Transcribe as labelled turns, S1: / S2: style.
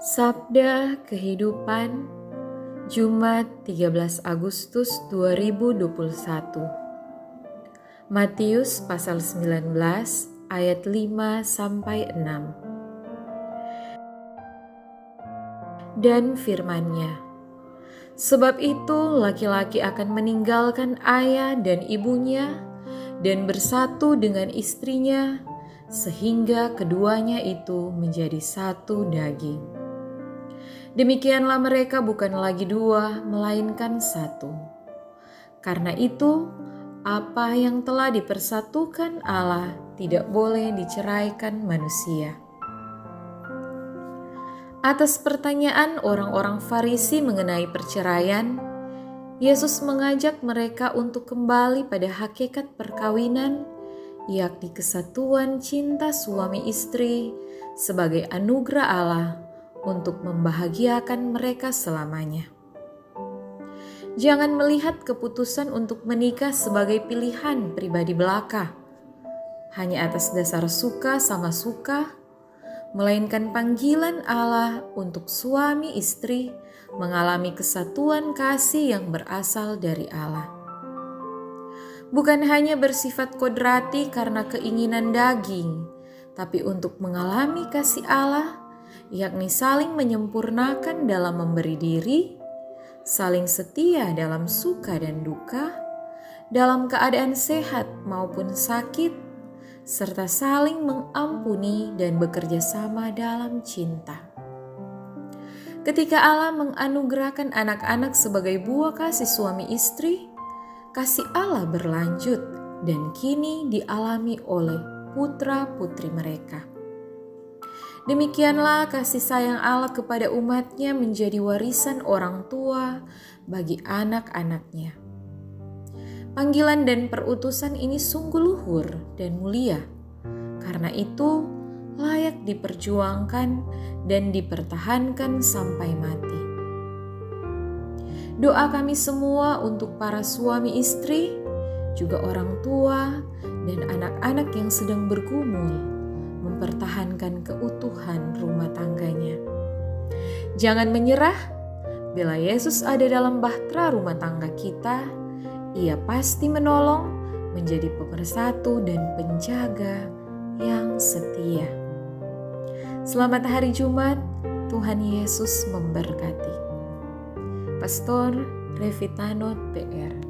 S1: Sabda Kehidupan Jumat 13 Agustus 2021 Matius pasal 19 ayat 5 sampai 6 Dan firmannya Sebab itu laki-laki akan meninggalkan ayah dan ibunya dan bersatu dengan istrinya sehingga keduanya itu menjadi satu daging. Demikianlah mereka bukan lagi dua, melainkan satu. Karena itu, apa yang telah dipersatukan Allah tidak boleh diceraikan manusia. Atas pertanyaan orang-orang Farisi mengenai perceraian, Yesus mengajak mereka untuk kembali pada hakikat perkawinan, yakni kesatuan cinta suami istri sebagai anugerah Allah untuk membahagiakan mereka selamanya. Jangan melihat keputusan untuk menikah sebagai pilihan pribadi belaka, hanya atas dasar suka sama suka, melainkan panggilan Allah untuk suami istri mengalami kesatuan kasih yang berasal dari Allah. Bukan hanya bersifat kodrati karena keinginan daging, tapi untuk mengalami kasih Allah yakni saling menyempurnakan dalam memberi diri, saling setia dalam suka dan duka, dalam keadaan sehat maupun sakit, serta saling mengampuni dan bekerja sama dalam cinta. Ketika Allah menganugerahkan anak-anak sebagai buah kasih suami istri, kasih Allah berlanjut dan kini dialami oleh putra-putri mereka. Demikianlah kasih sayang Allah kepada umatnya menjadi warisan orang tua bagi anak-anaknya. Panggilan dan perutusan ini sungguh luhur dan mulia. Karena itu layak diperjuangkan dan dipertahankan sampai mati. Doa kami semua untuk para suami istri, juga orang tua dan anak-anak yang sedang bergumul mempertahankan keutuhan rumah tangganya. Jangan menyerah, bila Yesus ada dalam bahtera rumah tangga kita, ia pasti menolong menjadi pemersatu dan penjaga yang setia. Selamat hari Jumat, Tuhan Yesus memberkati. Pastor Revitano PR